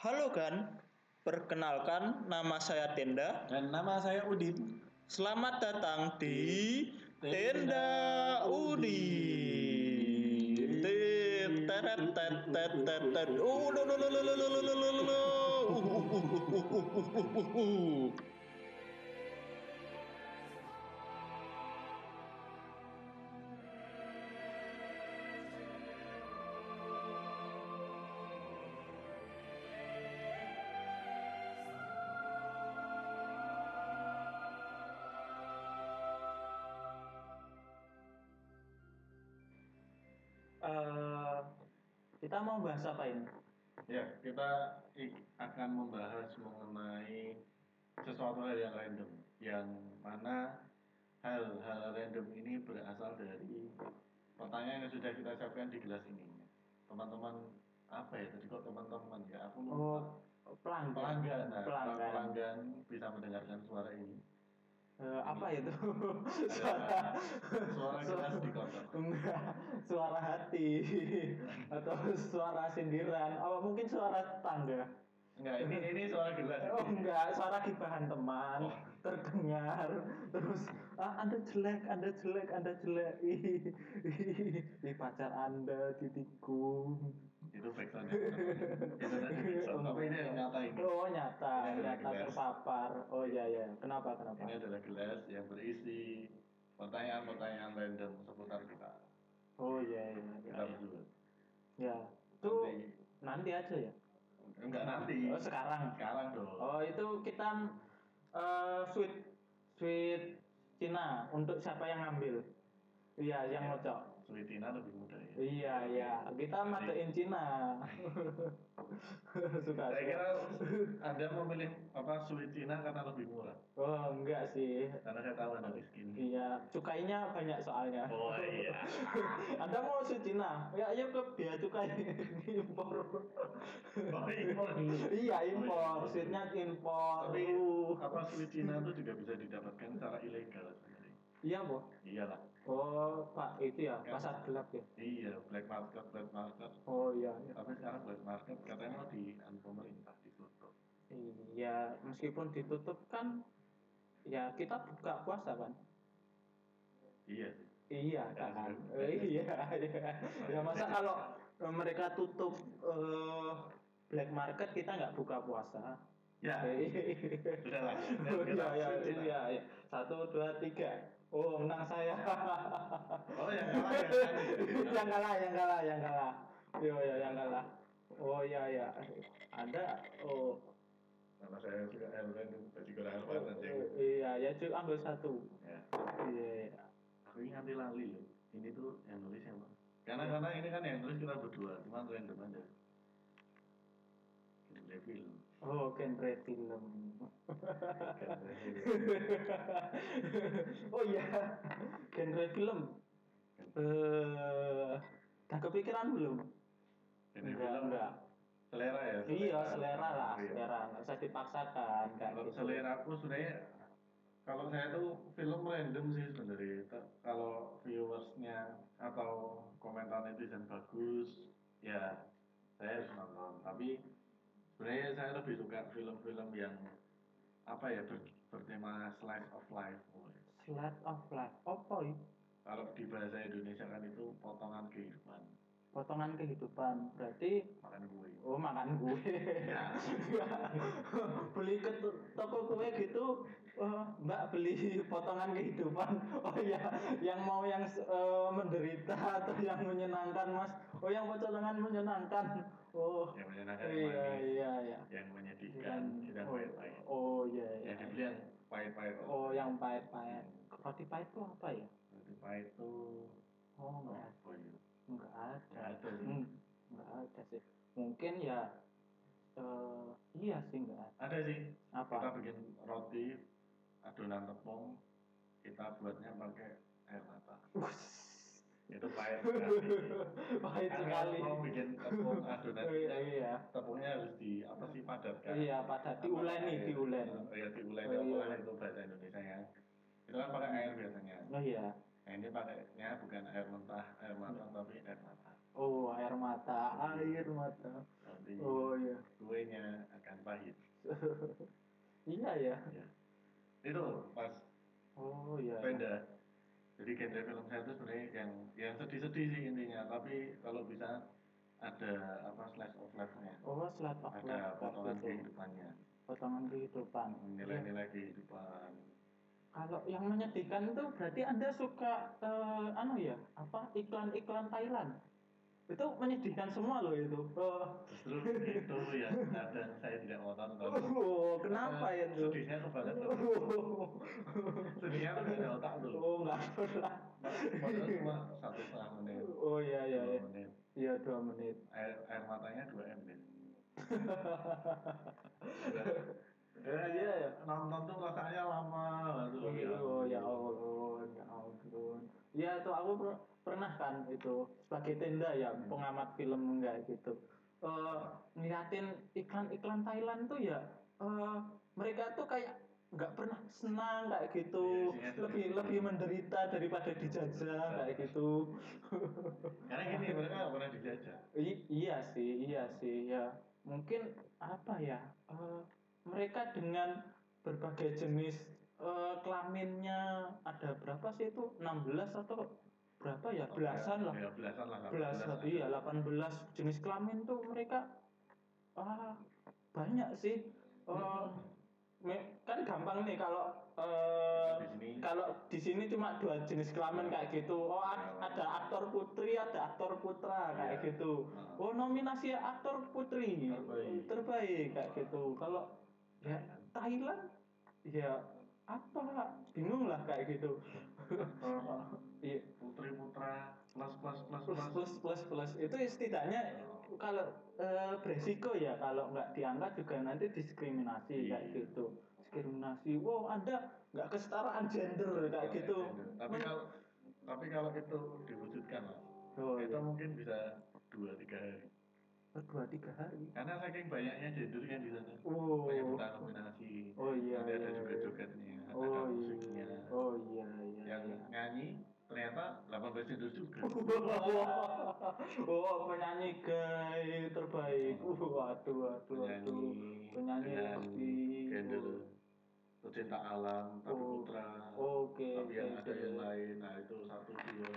Halo kan, perkenalkan nama saya Tenda. Dan nama saya Udin. Selamat datang di Tenda Udin. Teret. Bahas apa ini? Ya, kita akan membahas mengenai sesuatu hal yang random, yang mana hal-hal random ini berasal dari pertanyaan yang sudah kita siapkan di gelas ini. Teman-teman, apa ya tadi kok teman-teman ya? Aku lupa. Oh, pelanggan. pelanggan, nah, pelanggan. pelanggan bisa mendengarkan suara ini. Eh, apa itu? Suara- suara di. Enggak, suara hati atau suara sindiran. Oh, mungkin suara tangga. Enggak, ini ini suara gelas. Oh enggak, suara gibahan teman Oh. terdengar terus ah, anda jelek, anda jelek, anda jelek, ih, pacar anda ditikung. Itu ya. Itu tadi. Tapi ini yang nyata ini. Oh nyata, Ini nyata gelas. terpapar. Oh iya iya, kenapa kenapa? Ini adalah gelas yang berisi pertanyaan-pertanyaan random seputar kita. Oh iya iya. iya, Kita iya. berdua. Ya, itu Nanti- nanti aja ya. Enggak nanti. Oh sekarang. Sekarang dong. Oh itu kita eh sweet sweet Cina untuk siapa yang ngambil? Iya, yang ngocok. Sweetina lebih muda ya. Iya iya, kita matein Cina. Suka. Saya kira Anda memilih apa Sweetina karena lebih murah. Oh enggak sih. Karena saya tahu Anda miskin. Iya, cukainya banyak soalnya. Oh iya. Anda mau sweet Cina? Ya ayo ke biaya cukai impor. Oh impor dulu. iya impor, sweetnya impor. Tapi Uh. apa Sweetina itu juga bisa didapatkan secara ilegal. Iya boh. Iyalah. Oh pak itu ya pasar gelap ya. Iya, black market, black market. Oh iya. iya. Tapi sekarang black market katanya mau di anu pemerintah ditutup. Iya, meskipun ditutup kan ya kita buka puasa kan. Iya sih. Iya Ya, kan. sudah. Eh, iya, iya. Ya masa kalau mereka tutup eh, black market kita nggak buka puasa. Ya, Eh, sudahlah. Oh, Kita iya, iya, iya. Satu, dua, tiga. Oh, menang saya. Oh yang kalah yang kalah. yang kalah, yang kalah, yang kalah. Iya, iya, yang kalah. Oh, iya, iya. Ada, oh, Nama saya juga Elven, baju kurang Elven nanti. iya, ya cuy, ambil satu. Ya. Iya, iya. Aku ini nganti lali loh. Ini tuh yang nulis siapa? Karena karena ini kan yang nulis kita berdua, cuma random aja. Genre film. Oh, genre film. Oh iya, genre film. Eh, udah kepikiran belum? Genre Enggak, film. enggak. Selera ya. Iya, selera lah, Iya. selera. Nggak usah dipaksakan Kalau gitu. selera aku sebenarnya kalau saya tuh film random sih sebenarnya. Kalau viewersnya atau komentar netizen bagus, ya saya harus nonton. Tapi sebenarnya saya lebih suka film-film yang apa ya ber- bertema slice of life. Slice of life. Apa ya? Kalau di bahasa Indonesia kan itu potongan kehidupan, Potongan kehidupan. Berarti makan kue. Oh makan kue. Ya. beli ke to- toko kue gitu, eh, Mbak beli potongan kehidupan. Oh iya, yang mau yang eh, menderita atau yang menyenangkan Mas? Oh yang potongan menyenangkan. Oh. Yang menyenangkan yang Iya manis, iya iya. yang menyedihkan, yang oh, pahit-pahit. oh iya iya. Yang dibeli yang pahit-pahit. Oh yang pahit-pahit. Roti pahit itu apa ya? Roti pahit tuh Oh enggak apa ya? enggak ada. Nggak ada. Hmm, enggak ada sih. Mungkin ya eh iya sih enggak ada. Ada sih. Apa? Kita bikin roti adonan tepung, kita buatnya pakai air mata. Itu pahit sekali. Pahit Kan sekali. mau bikin tepung adonan Iya, kan iya. tepungnya harus di apa sih padatkan. Iya, padat. Diuleni, diulen. Iya, diulen. Oh, iya. Itu bahasa Indonesia ya. Itu kan pakai air biasanya. Oh iya. Nah, ini pakainya bukan air mentah, air matang tapi air mata. Oh, air mata, air mata. Nanti Oh iya. kuenya pahit iya ya ya. itu pas oh iya iya. beda jadi genre film saya itu sebenarnya yang yang sedih-sedih sih intinya. Tapi kalau bisa ada apa slice of life-nya. Oh slide of ada life potongan gitu kehidupannya. Potongan kehidupan. Iya. nilai-nilai kehidupan. Kalau yang menyedihkan itu berarti anda suka eh, anu ya apa iklan-iklan Thailand itu menyedihkan semua loh itu. Oh, justru itu yang kadang saya tidak mau tonton. Oh kenapa ya tuh sedihnya kebangetan sedihnya tuh gak ada otak tuh oh nggak pernah. Padahal cuma satu setengah menit. Oh iya iya dua iya. menit. Iya dua menit. Air air matanya dua deh ya, Iya, ya. nonton tuh rasanya lama gitu Oh ya. Allah, ya ampun. Ya itu aku pernah kan itu sebagai tenda ya pengamat film enggak gitu. Eh ngeliatin iklan-iklan Thailand tuh ya eh mereka tuh kayak nggak pernah senang kayak gitu, Iya, isinya tuh lebih gitu. lebih menderita daripada dijajah kayak gitu. karena gini mereka nggak pernah dijajah I- iya sih, iya sih ya. Mungkin apa ya? eh, mereka dengan berbagai jenis eh, kelaminnya ada berapa sih itu? 16 atau berapa ya? Belasan lah. ya belasan lah Belasan, lah. iya 18 jenis kelamin tuh mereka ah banyak sih. Eh, me- kan gampang nih kalau sini kalau di sini cuma dua jenis kelamin kayak gitu. Oh, a- ada aktor putri, ada aktor putra kayak gitu. Nah, Oh, nominasi aktor putri Terbaik. terbaik kayak gitu. Kalau ya Thailand ya apa? Bingung lah kayak gitu. Iya putri putra plus plus plus plus plus plus plus. Itu setidaknya oh. kalau eh, beresiko ya kalau nggak diangkat juga nanti diskriminasi yeah. kayak gitu. Diskriminasi. Wow ada nggak kesetaraan gender iya, kayak gitu. Iya, gender. tapi nah. kalau tapi kalau itu diwujudkan lah oh, itu iya. mungkin bisa dua tiga hari. Oh, dua tiga hari. karena saking banyaknya gender kan di sana Oh. banyak buta nominasi Oh iya. nanti ada iya, juga iya. jogetnya ada Oh musiknya iya. Oh iya iya. yang iya. nyanyi ternyata 18 gender juga oh penyanyi gay terbaik. Uh, waduh waduh waduh. penyanyi pasti. gender pecinta alam tapi Oh. putra Oke. tapi yang oke, ada oke. yang lain nah itu satu dua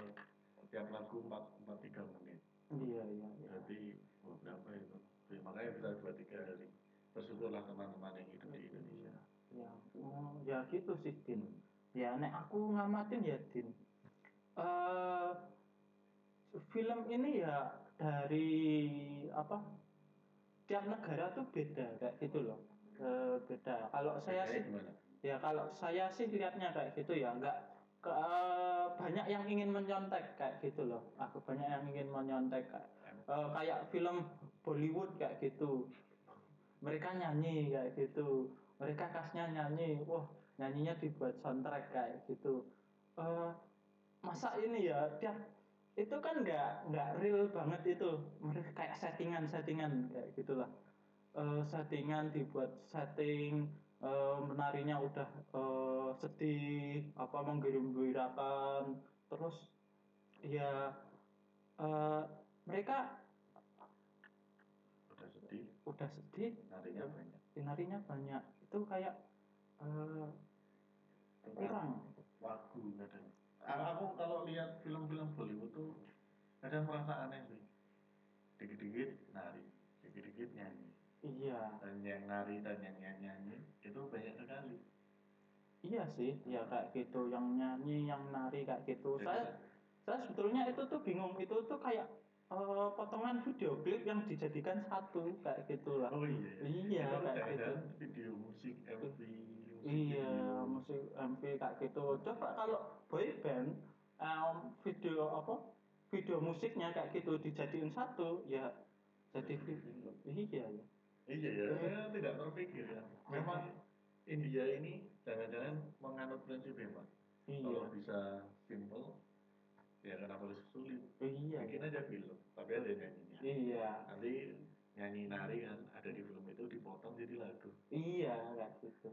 tiap lagu empat empat tiga menit Iya iya iya. berarti oh, berapa itu Ya, makanya bisa dua tiga hari bersyukurlah teman-teman yang hidup di Indonesia Ya, oh, ya gitu sih Din. Ya nek aku ngamatin ya Din. eh film ini ya dari apa? Tiap negara tuh beda kayak gitu loh. Eh, beda. Kalau saya sih gimana ya kalau saya sih lihatnya kayak gitu ya nggak ke, eh, banyak yang ingin menyontek kayak gitu loh aku banyak yang ingin menyontek kayak eh, kayak film Bollywood kayak gitu. Mereka nyanyi kayak gitu. Mereka kasnya nyanyi. Wah nyanyinya dibuat soundtrack kayak gitu. Eh, masa ini ya tiap itu kan nggak nggak real banget itu. Mereka kayak settingan settingan kayak gitulah. Eh, settingan dibuat setting eh, menarinya udah eh, sedih apa menggembirakan. Terus ya eh, mereka udah sedih udah sedih narinya banyak. Penarinya banyak. Itu kayak eh, kurang lagu kadang. Aku kalau lihat film-film Bollywood tuh kadang merasa aneh sih. Dikit-dikit nari dikit-dikit nyanyi. Iya. Dan yang nari dan yang nyanyi nyanyi itu banyak sekali. Iya sih ya kayak gitu. Yang nyanyi yang nari kayak gitu. Jadi, saya saya sebetulnya itu tuh bingung. Itu tuh kayak eh, potongan video klip yang dijadikan satu kayak gitulah oh iya Iya, kayak ada gitu. video musik MV musik Iya, video. musik MV kayak gitu. Coba kalau boy band em, video apa? Video musiknya kayak gitu dijadiin satu, ya jadi video. Iya ya. iya ya saya tidak terpikir ya memang India ini jangan-jangan menganut prinsip hemat Iya. kalau bisa simple ya kenapa harus sulit Iya. bikin aja film tapi ada nyanyinya Iya. nanti nyanyi nari kan ada di film itu dipotong jadi lagu Iya kayak gitu.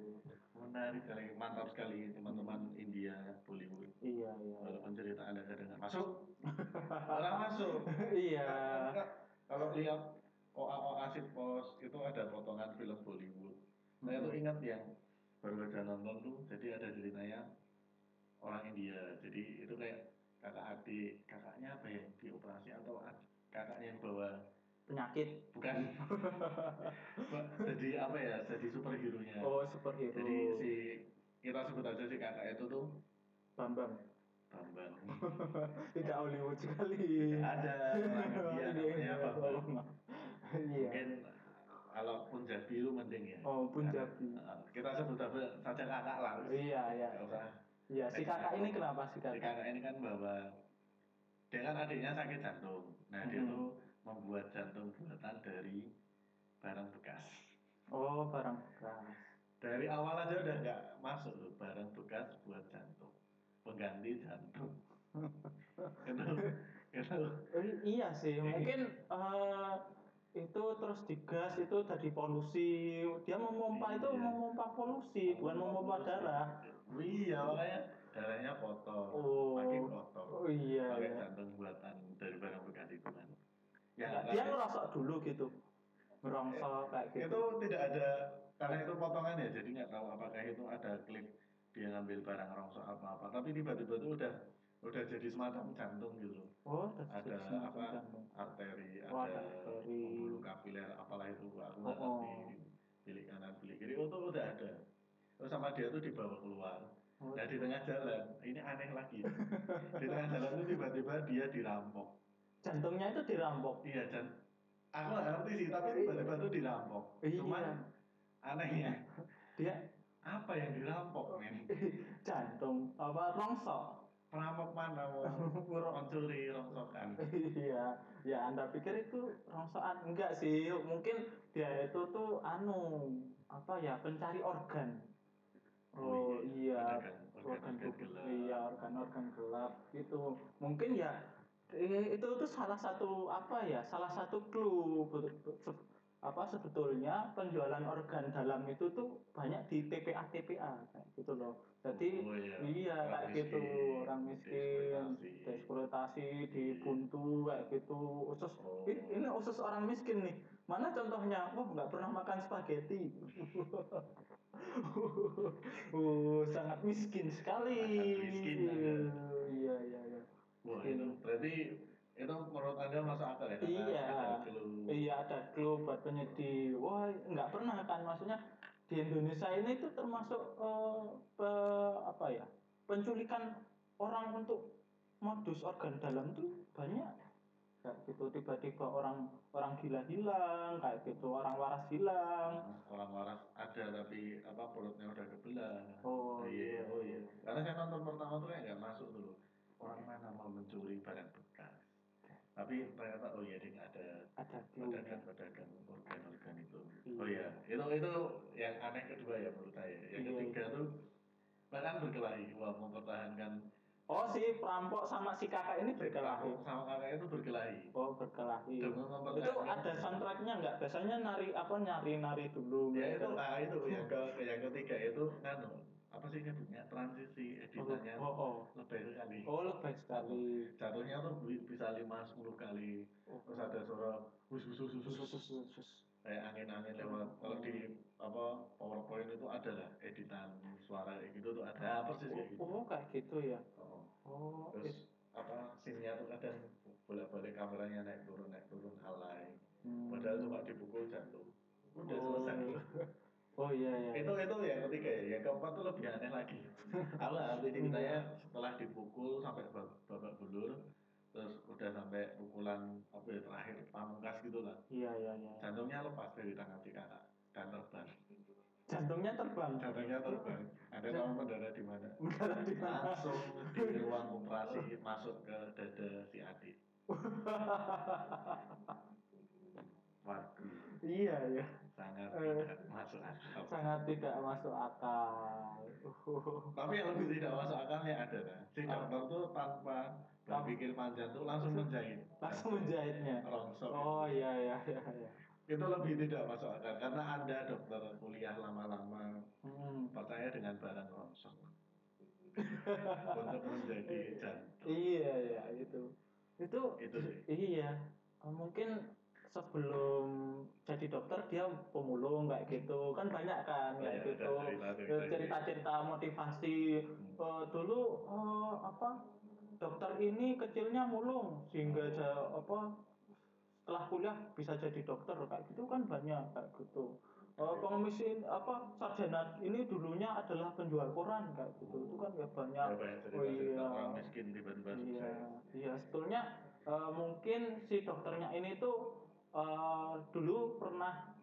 menarik sekali mantap sekali teman-teman India Bollywood Iya iya. walaupun cerita anda kadang masuk orang masuk Iya. Kalau lihat OA OA Pos itu ada potongan film Bollywood. Saya tuh Hmm. ingat yang baru aja nonton tuh, jadi ada ceritanya orang India. Jadi itu kayak kakak adik, kakaknya apa ya dioperasi atau kakaknya yang bawa penyakit. Bukan. Jadi apa ya jadi superhero nya oh superhero. Jadi si kita sebut aja si kakak itu tuh Bambang. Bambang. Tidak Hollywood sekali. Ada orang India namanya Bambang. Iya. Mungkin kalau Punjabi itu mending ya. Oh Punjabi. Uh, kita sebut aja saja kakak lah. Iya iya. Nggak usah iya si kakak ini kenapa si si kakak? kakak ini kan bawa dia kan adiknya sakit jantung. Nah dia Mhm. tuh membuat jantung buatan dari barang bekas. Oh barang bekas. Dari awal aja udah nggak masuk tuh barang bekas buat jantung. Pengganti jantung. Itu itu Eh, iya sih. Mungkin eh, itu terus digas itu tadi polusi dia memompa itu Iya. memompa polusi bukan memompa darah iya. Makanya darahnya kotor. Oh. makin kotor. Oh iya pakai iya. jantung buatan dari barang bekas itu kan ya dia ngerosok dulu gitu. Ngerongsok kayak gitu. itu tidak ada karena itu potongan ya jadi nggak tahu apakah itu ada klip dia ngambil barang rongsok apa apa. Tapi tiba-tiba itu udah udah jadi semacam jantung gitu. Oh ada apa jantung. arteri Oh, ada arteri. pembuluh kapiler apalah itu aku Oh, oh. ngerti bilik kanan bilik kiri. Itu udah ada terus sama dia tuh dibawa keluar. Oh, nah di tengah jalan. Ini aneh lagi. Di tengah jalan tuh tiba-tiba dia dirampok. Jantungnya itu dirampok? Iya dan aku nggak ngerti sih tapi tiba-tiba tuh dirampok. Iya. cuman anehnya dia apa yang dirampok men? Jantung apa rongsok? Perampok mana mau mencuri rongsokan. Iya. Ya anda pikir itu rongsokan? Enggak sih. Mungkin dia itu tuh anu apa ya pencari organ oh iya organ organ organ tubuh gelap. Iya organ-organ gelap gitu. Mungkin ya eh, itu itu salah satu apa ya salah satu clue apa sebetulnya penjualan organ dalam itu tuh banyak di TPA TPA kayak gitu loh. Jadi Oh, iya. iya Orang kayak gitu. miskin, orang miskin dieksploitasi. dieksploitasi dibuntu kayak gitu. Usus Oh. ini, ini usus orang miskin nih. Mana contohnya? Wah nggak pernah makan spaghetti uh, sangat miskin sekali. Sangat miskin, Anda. iya iya iya. Wah itu berarti itu menurut anda masuk akal ya? Iya. ada iya ada clue buat penyedih. Wah nggak pernah kan? Maksudnya di Indonesia ini tuh termasuk eh, pe- apa ya? Penculikan orang untuk modus organ dalam tuh banyak kayak gitu tiba-tiba orang orang gila hilang kayak gitu orang waras hilang. Orang waras ada tapi apa perutnya udah kebelah. Oh iya oh iya. Karena saya nonton pertama tuh kayak nggak masuk dulu orang mana mau mencuri barang bekas? Tapi ternyata oh iya dia ada ada pedagang pedagang organ organ itu. Iya. oh iya itu itu yang aneh kedua ya menurut saya. Yang Iya, ketiga tuh bahkan berkelahi wah mempertahankan oh si perampok sama si kakak ini berkelahi. Perampok sama kakak itu berkelahi. Oh berkelahi. Itu ada soundtracknya nggak? Biasanya nari apa nyari nari dulu ya itu ah itu yang ke yang ketiga itu nganu apa sih nyebutnya transisi editannya oh oh lebih sekali. Oh lebih sekali. Jatuhnya tuh bi- bisa lima sepuluh kali. Oh. terus ada suara hus hus hus hus, hus, sus. kayak angin angin lewat. Kalau di apa powerpoint itu ada lah editan suara kayak gitu tuh ada. Persis kayak gitu? Oh kayak gitu ya? Oh. oh terus apa scene-nya tuh kadang bolak balik kameranya naik turun naik turun alay hmm. padahal cuma dipukul jantung. Udah Oh. selesai oh iya iya itu itu yang ketiga ya yang keempat tuh lebih aneh lagi. Aku nggak ngerti ceritanya setelah dipukul sampai bab- babak belur terus udah sampai pukulan apa ya terakhir pamungkas gitu lah. Iya iya iya. Jantungnya lepas dari tangan si kakak dan terbang. Jantungnya terbang? Jantungnya terbang. Ada tahu mendarat di mana? Mendarat di mana? langsung di ruang operasi masuk ke dada si adik. Waduh. Iya iya sangat Eh. tidak masuk akal. sangat tidak masuk akal. Tapi yang lebih tidak masuk akalnya ada kan si Ah. dokter tuh tanpa berpikir panjang tuh langsung menjahit. langsung menjahitnya? Rongsok. Oh iya iya iya iya. Itu lebih tidak masuk akal karena anda dokter kuliah lama-lama hmm. percaya dengan barang rongsok. Untuk menjadi jantung. Iya iya itu. Itu itu sih. iya. Mungkin sebelum jadi dokter dia pemulung kayak gitu. Kan banyak kan kayak iya, gitu. cerita-cerita motivasi. Hmm. Eh, dulu eh, apa dokter ini kecilnya mulung sehingga aja apa setelah kuliah bisa jadi dokter kayak gitu kan banyak kayak gitu. Eh, pengemis ini apa sarjana ini dulunya adalah penjual koran kayak gitu. Itu kan ya banyak. Ya, banyak oh iya. orang miskin tiba-tiba iya iya. Sebetulnya eh, mungkin si dokternya ini tuh eh, dulu pernah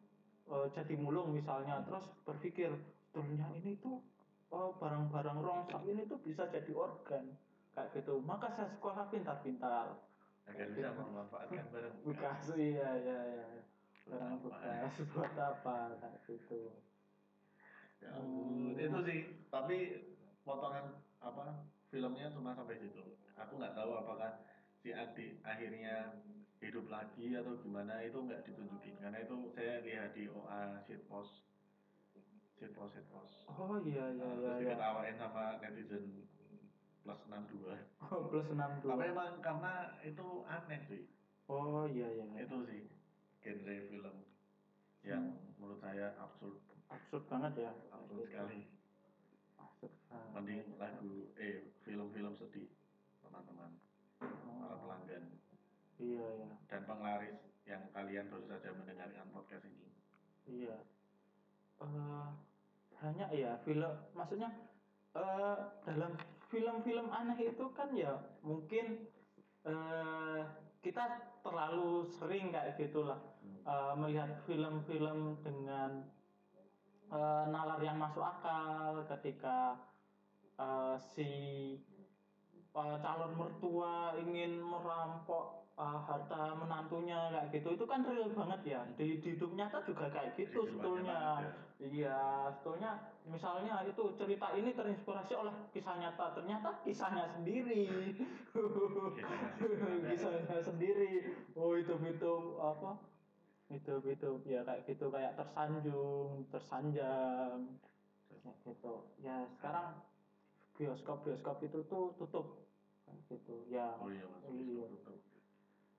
eh, jadi mulung misalnya terus berpikir sebetulnya ini tuh eh, barang-barang rongsok ini tuh bisa jadi organ. Kayak gitu. Maka saya sekolah pintar-pintar. Agar bisa memanfaatkan barang bekas iya iya iya. Barang bekas buat apa? Kayak gitu. Ya Hmm. itu sih tapi potongan apa filmnya cuma sampai situ. Aku nggak tahu apakah si adik akhirnya hidup lagi atau gimana itu nggak ditunjukin. Karena itu saya lihat di OA shitpost shitpost shitpost oh iya iya Nah, iya terus iya. diketawain sama netizen plus 62 oh, plus 62 tapi emang karena itu aneh sih. Oh iya iya. Itu sih genre film yang menurut saya absurd. Absurd banget ya. Absurd sekali. Absurd banget. mending lagu eh film-film sedih teman-teman para Oh, pelanggan iya iya. Dan penglaris yang kalian baru saja mendengarkan podcast ini. Iya. Eh, banyak ya film maksudnya eh dalam film-film aneh itu kan ya mungkin eh kita terlalu sering kayak gitulah eh, melihat film-film dengan eh, nalar yang masuk akal ketika eh, si eh, calon mertua ingin merampok eh, harta menantunya kayak gitu. Itu kan real banget ya. Di, di hidup nyata juga kayak gitu Jadi sebetulnya. iya sebetulnya misalnya itu cerita ini terinspirasi oleh kisah nyata. Ternyata kisahnya sendiri. Kisahnya. kisahnya sendiri. Oh itu itu apa? Itu itu ya kayak gitu. Kayak tersanjung tersanjang. Kayak gitu. Ya sekarang bioskop bioskop itu tuh tutup kayak gitu ya oh iya mas Iya.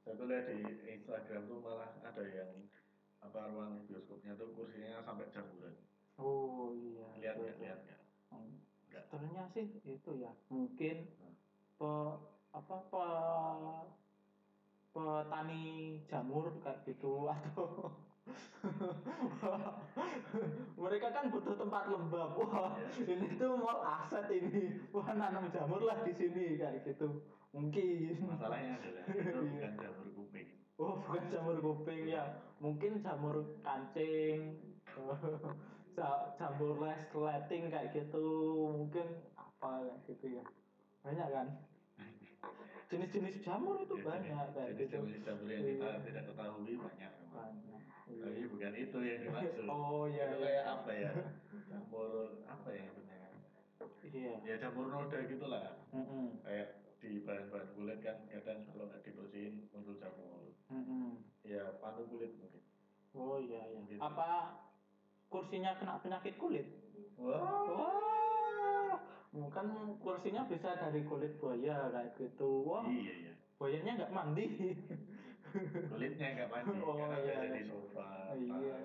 Saya tuh lihat di Instagram tuh malah ada yang apa ruang bioskopnya tuh kursinya sampai jamuran oh iya lihat itu, nggak itu. lihat nggak Hmm. Sebenarnya sih itu ya mungkin Hmm. pe, apa pe, petani jamur kayak gitu atau mereka kan butuh tempat lembab. Wah ini tuh mall aset ini. Wah nanam jamur lah di sini kayak gitu. Mungkin. Masalahnya adalah itu Iya. bukan jamur kuping. Oh bukan jamur kuping ya. Mungkin jamur kancing Ja- jamur resleting kayak gitu. Mungkin apa kayak gitu ya. Banyak kan? Jenis-jenis jamur itu Ya, banyak kayak jenis gitu. jenis jamur yang kita Iya. tidak ketahui banyak memang. Banyak tapi bukan itu yang dimaksud. Oh iya itu iya. kayak apa ya? Jamur apa ya namanya? Iya. Ya jamur noda gitulah. Mm-mm. kayak di bahan-bahan kulit kan kadang kalau nggak dibersihin muncul jamur. Mm-mm. ya panu kulit mungkin. Oh iya iya. Gitu. apa kursinya kena penyakit kulit? Wah. Wah. Bukan kursinya bisa dari kulit buaya kayak gitu. Wah. Iya iya. Buayanya nggak mandi kulitnya nggak mandi Oh, karena iya. biasa di sofa iya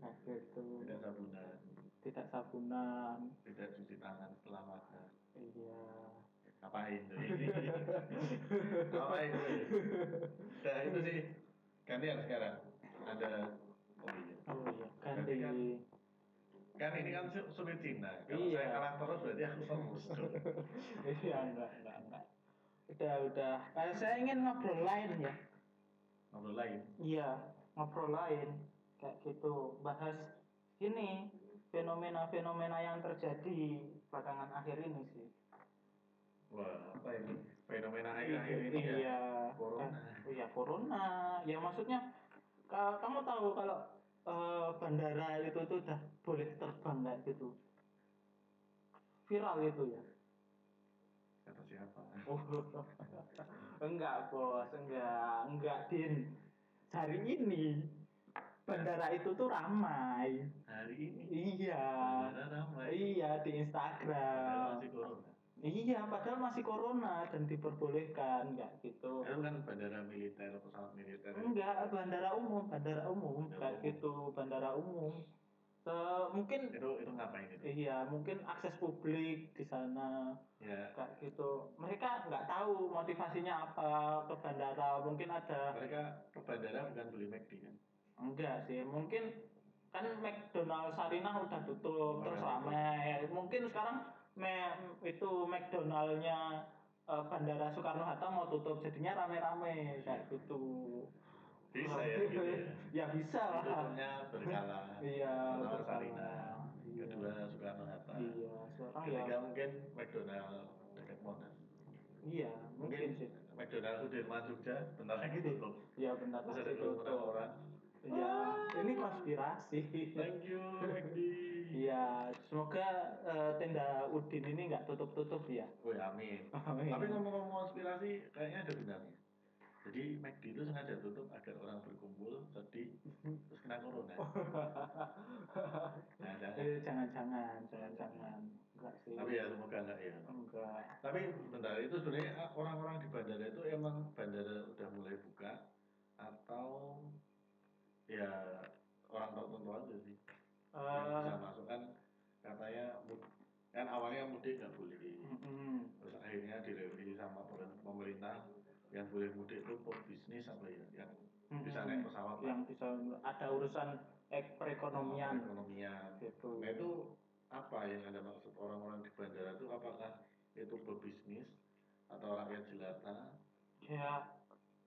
kayak gitu tidak sabunan. Tidak sabunan. Tidak cuci tangan setelah makan iya. Ngapain tuh ini? Ngapain tuh nah itu sih. Gantian sekarang? Ada oh iya. Oh iya. Ganti. Kan- kan ini kan su- sulit Cina. Kalau Iya. saya kalah terus berarti aku tuh. iya enggak enggak enggak. Udah udah. Saya ingin ngobrol lain ya ngobrol lain. Iya ngobrol lain kayak gitu. Bahas ini fenomena-fenomena yang terjadi belakangan akhir ini sih. Wah apa ini? Fenomena akhir-akhir ini ya? iya. Corona. Kan- iya corona. Ya maksudnya ka- kamu tahu kalau eh, bandara itu tuh udah boleh terbang kayak gitu? Viral itu ya oh enggak bos enggak enggak din hari ini bandara itu tuh ramai hari ini iya Bandara ramai iya di Padahal Instagram masih corona Iya, padahal masih corona dan diperbolehkan kayak gitu. Itu kan bandara militer, pesawat militer. Enggak, bandara umum, bandara umum umum. gitu, bandara umum. Se- mungkin Itu itu ngapain itu? iya, mungkin akses publik di sana Ya, kayak gitu. Mereka nggak tahu motivasinya apa ke bandara. Mungkin ada mereka ke bandara bukan beli McD kan? enggak sih, mungkin kan McDonald Sarinah udah tutup Oh, terus ya. ramai. Mungkin sekarang me- itu McDonaldnya eh, Bandara Soekarno Hatta mau tutup jadinya rame-rame kayak gitu. Bisa ya gitu ya. ya bisa lah. Tutupnya berkala. Iya, Pertama berkala. Sarinah, Iya. kedua Soekarno Hatta. Iya, sekarang Ketiga ya. mungkin McDonald dekat Monas. Iya, mungkin Mungkin sih. McDonald Sudirman Jogja bentar lagi tutup. Iya Terus pasti ada kerumunan tutup. orang. Iya, ini konspirasi. Thank you McD. Iya, semoga eh, tenda Udin ini nggak tutup-tutup ya. Woi amin. Amin. Tapi ngomong-ngomong konspirasi, kayaknya ada benarnya. Jadi McD itu sengaja tutup agar orang berkumpul, sedih, terus kena corona. Nah, jangan. Eh, jangan-jangan, jangan-jangan. Enggak sih. Tapi ya semoga enggak ya. Enggak. Tapi bentar, itu sebenarnya ah, orang-orang di bandara itu emang bandara udah mulai buka atau ya orang tertentu aja sih yang Eh, bisa masuk kan katanya kan awalnya mudik nggak boleh mm-mm. terus akhirnya direvisi sama pemer- pemerintah yang boleh mudik itu pebisnis apa ya yang bisa naik pesawat yang bisa ada urusan ek perekonomian. Perekonomian. Gitu. Nah itu apa yang anda maksud? Orang-orang di bandara itu apakah itu berbisnis atau rakyat jelata? Ya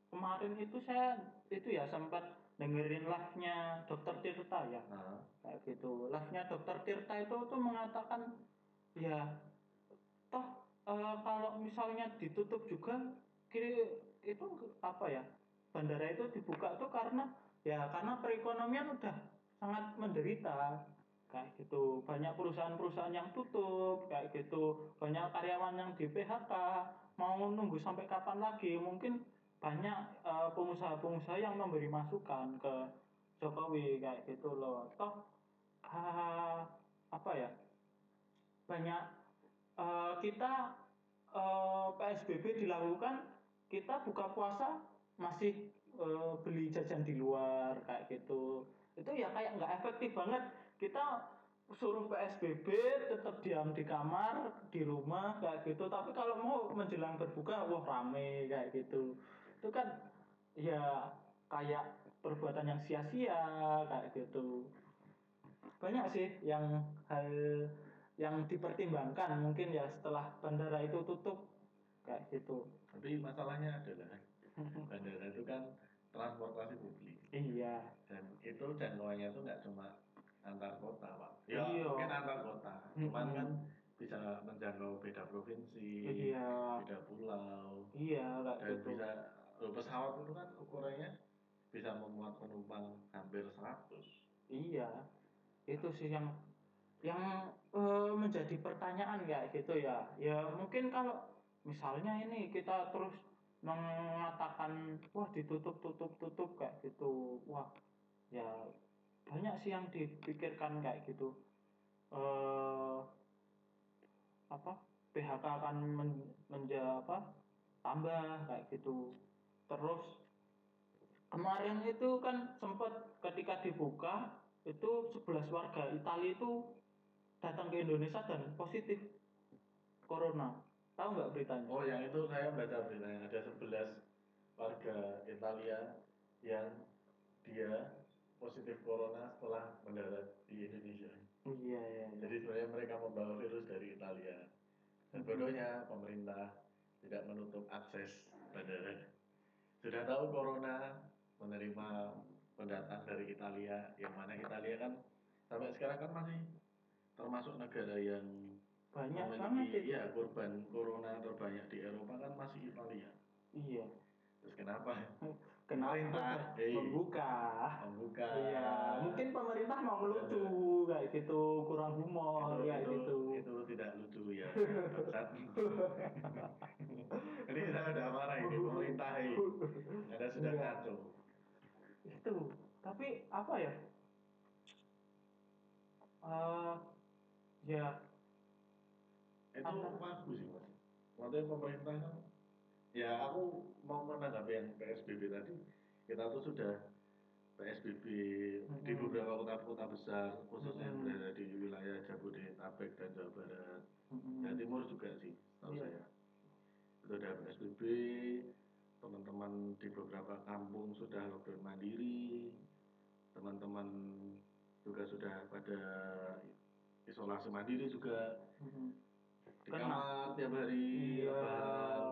kemarin itu saya itu ya sempat dengerin live-nya Dokter Tirta ya. Nah, kayak gitu. Live-nya Dokter Tirta itu tuh mengatakan ya toh eh, kalau misalnya ditutup juga itu apa ya? Bandara itu dibuka tuh karena ya karena perekonomian udah sangat menderita. Kayak gitu. Banyak perusahaan-perusahaan yang tutup kayak gitu. Banyak karyawan yang di PHK mau nunggu sampai kapan lagi? Mungkin banyak eh, pengusaha-pengusaha yang memberi masukan ke Jokowi kayak gitu loh. Toh ah, apa ya? Banyak eh, kita eh, PSBB dilakukan kita buka puasa masih eh, beli jajan di luar kayak gitu. Itu ya kayak nggak efektif banget. Kita suruh PSBB tetap diam di kamar di rumah kayak gitu. Tapi kalau mau menjelang berbuka wah rame kayak gitu. Itu kan ya kayak perbuatan yang sia-sia kayak gitu. Banyak sih yang hal yang dipertimbangkan. Mungkin ya setelah bandara itu tutup kayak gitu tapi masalahnya adalah bandara itu kan transportasi publik. Iya. Dan itu jangkauannya itu nggak cuma antar kota pak. Ya Iya. mungkin antar kota, cuman kan bisa menjangkau beda provinsi, iya. beda pulau, iya dan gitu. bisa loh, pesawat itu kan ukurannya bisa memuat penumpang hampir 100 iya. Itu sih yang yang eh, menjadi pertanyaan kayak gitu ya. Ya mungkin kalau misalnya ini kita terus mengatakan wah ditutup tutup tutup kayak gitu. Wah ya banyak sih yang dipikirkan kayak gitu. Eh apa PHK akan men, menja apa tambah kayak gitu. Terus kemarin itu kan sempat ketika dibuka itu 11 warga Italia itu datang ke Indonesia dan positif corona tahu nggak beritanya Oh yang itu saya baca beritanya ada 11 warga Italia yang dia positif corona setelah mendarat di Indonesia. iya iya iya. Jadi sebenarnya mereka membawa virus dari Italia. Dan bodohnya pemerintah tidak menutup akses bandara. Sudah tahu corona menerima pendatang dari Italia, yang mana Italia kan sampai sekarang kan masih termasuk negara yang banyak banget itu ya korban corona terbanyak di Eropa kan masih Italia. iya Terus kenapa? kenapa Pemerintah, eh. membuka Membuka. iya mungkin pemerintah mau melucu kayak gitu kurang humor itu, kayak itu, gitu itu tidak lucu ya. ini saya udah marah ini pemerintah ini. Ada sudah Iya. kacau. itu tapi apa ya Eh ya Itu bagus sih mas. maksudnya pemerintah kan ya aku mau menanggapi yang PSBB tadi kita tuh sudah PSBB di Mhm. beberapa kota-kota besar khususnya Mhm. berada di wilayah Jabodetabek dan Jawa Barat Mm-mm. Jawa Timur juga sih tahu Iya. saya itu udah PSBB teman-teman di beberapa kampung sudah lockdown mandiri teman-teman juga sudah pada isolasi mandiri juga. Di Kena. kamar tiap hari Iya,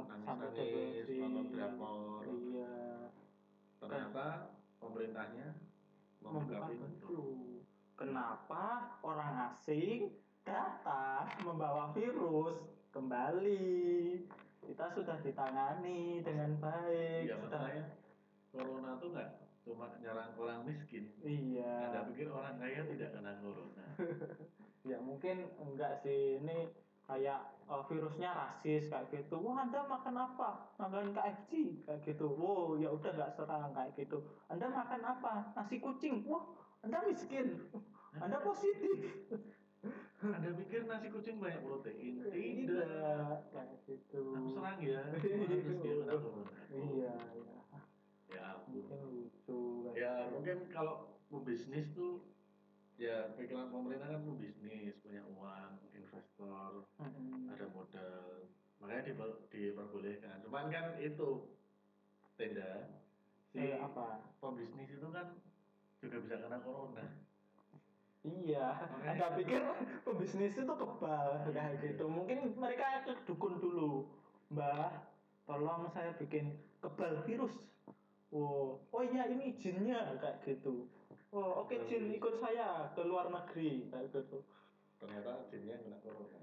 nangis-nangis depresi. nonton drakor Iya. ternyata pemerintahnya Membuka pintu. Kenapa orang asing datang membawa virus kembali? Kita sudah ditangani dengan baik. ya sudah- masalahnya corona tuh nggak cuma nyerang orang miskin Iya. anda pikir orang kaya tidak kena corona Ya mungkin enggak sih ini kayak uh, virusnya rasis kayak gitu. Wah Anda makan apa? Makan KFC kayak gitu. Wow ya udah nggak serang kayak gitu. Anda makan apa? Nasi kucing. Wah Anda miskin. Anda positif. anda pikir nasi kucing banyak protein tidak Tidak kayak gitu. aku serang ya corona Iya ya. ya ampun Mungkin lucu. ya gitu. mungkin kalau pebisnis tuh ya pikiran pemerintah kan pebisnis punya uang investor Mm-mm. ada modal makanya diper- diperbolehkan cuman kan itu tenda si Eh, apa? pebisnis itu kan juga bisa kena corona Iya, Makanya- Anda pikir pebisnis itu kebal kayak gitu. Mungkin mereka ke dukun dulu, Mbah. Tolong saya bikin kebal virus. Oh, oh iya ini jinnya kayak gitu. Oh oke jin ikut saya ke luar negeri gitu. ternyata jinnya kena corona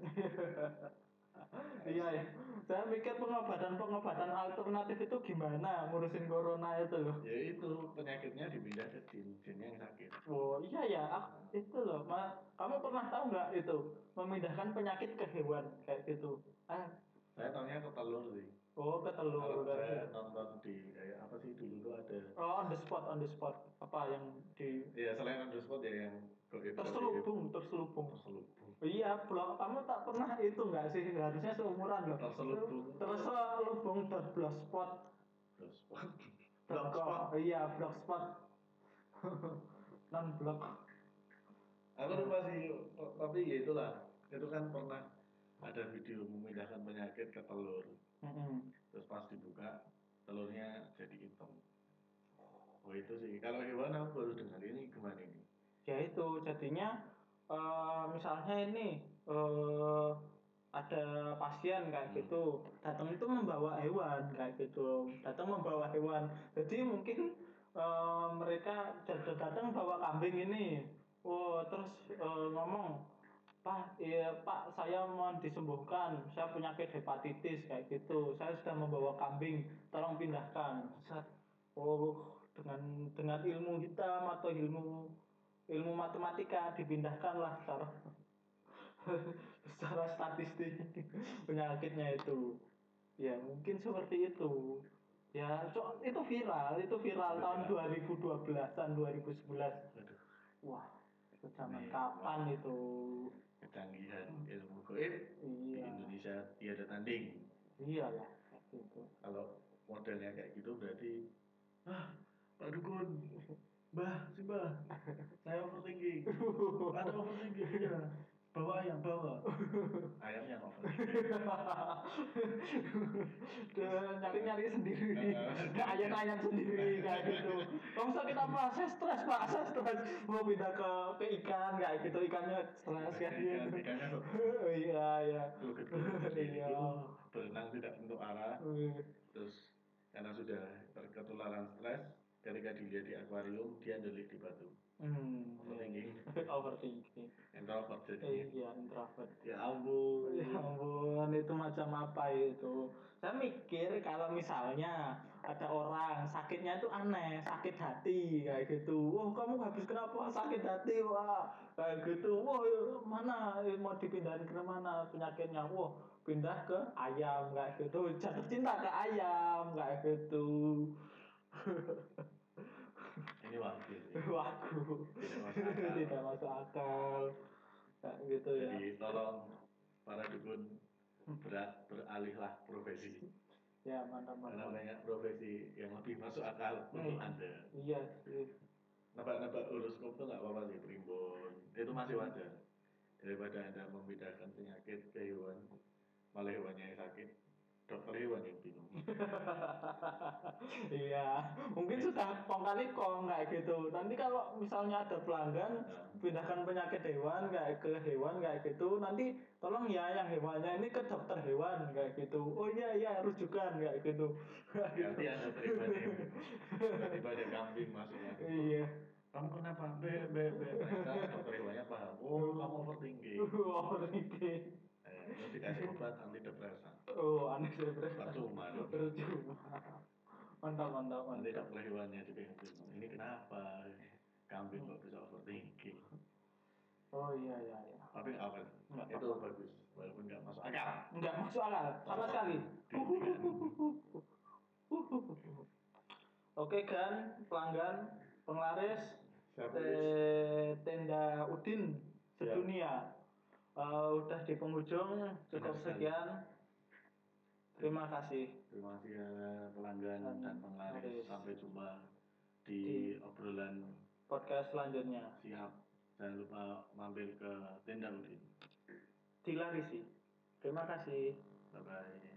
Iya ya. Saya mikir pengobatan-pengobatan alternatif itu gimana ngurusin corona itu loh. ya itu penyakitnya dipindah ke jin jinnya yang sakit Oh iya ya, ah, itu loh. Ma, kamu pernah tahu nggak itu memindahkan penyakit ke hewan kayak gitu? Ah, saya tahunya ke telur sih oh ke telur kalau saya nonton di kayak apa sih dulu tuh ada Oh on the spot, on the spot. Apa yang di ya selain on the spot ya yang terselubung, terselubung. terselubung Iya, blog kamu tak pernah itu nggak sih? Harusnya seumuran loh. Terselubung. Terselubung dot blogspot. blogspot dot com. Iya, blogspot. Non blog. aku lupa sih tapi ya itulah itu kan pernah ada video memindahkan penyakit ke telur. Terus pas dibuka telurnya jadi hitam. Oh itu sih. Kalau hewan aku baru dengar ini gimana ini? Ya itu jadinya eh, misalnya ini eh, ada pasien kayak Hmm. gitu datang itu membawa hewan kayak gitu. Datang membawa hewan. Jadi mungkin eh, mereka dat- datang bawa kambing ini. Oh terus eh, ngomong Pak, iya Pak, saya mau disembuhkan. Saya penyakit hepatitis kayak gitu. Saya sudah membawa kambing, tolong pindahkan. Set. Oh, dengan dengan ilmu hitam atau ilmu ilmu matematika dipindahkanlah secara secara statistik penyakitnya itu ya mungkin seperti itu ya so, itu viral itu viral tahun 2012an 2011 Aduh, wah itu zaman Iya, kapan wah. itu? Kecanggihan ilmu goib di iya. Indonesia tiada tanding. Iya lah kayak gitu. Kalau modelnya kayak gitu berarti ah Pak Dukun Mbah, si Mbah saya overthinking. Ada overthinking ya bawa ayam bawa. Ayamnya overthinking nyari nyari sendiri. Ayam ayam sendiri kayak gitu. Kamu sakit apa saya stres pak. Saya stres. Mau pindah ke ke ikan kayak gitu. Ikannya stres kayak Ikan- gitu. ikannya tuh iya iya. Iya. berenang tidak tentu arah. Terus karena sudah ter- ketularan stres ketika dilihat di akuarium dia delik di batu hmm overthinking overthinking introvert jadinya iya introvert ya ampun Ya ampun, itu macam apa itu? Saya mikir kalau misalnya ada orang sakitnya itu aneh, sakit hati kayak gitu. Wah, kamu habis kenapa sakit hati? Wah, kayak gitu. Wah, mana mau dipindahin ke mana penyakitnya? Wah, pindah ke ayam kayak gitu. Jatuh cinta ke ayam kayak gitu. ini wakil Waku. Tidak masuk akal. Tidak masuk akal. Kayak gitu ya. jadi tolong para dukun berat beralihlah profesi Ya, mantap karena mantap. banyak profesi yang lebih masuk akal untuk Hmm. anda Iya sih. nebak-nebak horoskop tuh nggak apa-apa sih primbon itu masih wajar daripada anda membedakan penyakit ke hewan malah hewannya yang sakit dokter hewan yang bingung. Iya, mungkin sudah kong kali kong kayak gitu. Nanti kalau misalnya ada pelanggan Nah. pindahkan penyakit hewan kayak ke hewan kayak gitu, nanti tolong ya yang hewannya ini ke dokter hewan kayak gitu. Oh iya iya rujukan kayak gitu. nanti anda terima nih tiba-tiba ada kambing masuk lagi iya. kamu kenapa? Be be be. Ternyata dokter hewannya paham. Oh kamu overthinking. Terus dikasih obat anti depresan Oh, sih berarti. percuma dong Percuma. Mantap mantap nanti mantap. dokter hewannya juga bingung ini kenapa kambing kok bisa overthinking Oh iya iya iya. tapi apa Nggak itu bagus walaupun nggak masuk akal Enggak masuk akal sama sekali. Oke kan, pelanggan, penglaris, te- tenda Udin Ya. sedunia. Eh, udah di penghujung, cukup Benar sekian. Terima kasih. terima kasih ya pelanggan Dan dan penglaris. sampai jumpa di Di- obrolan Podcast selanjutnya siap jangan lupa mampir ke tenda Udin dilarisi. Terima kasih. bye bye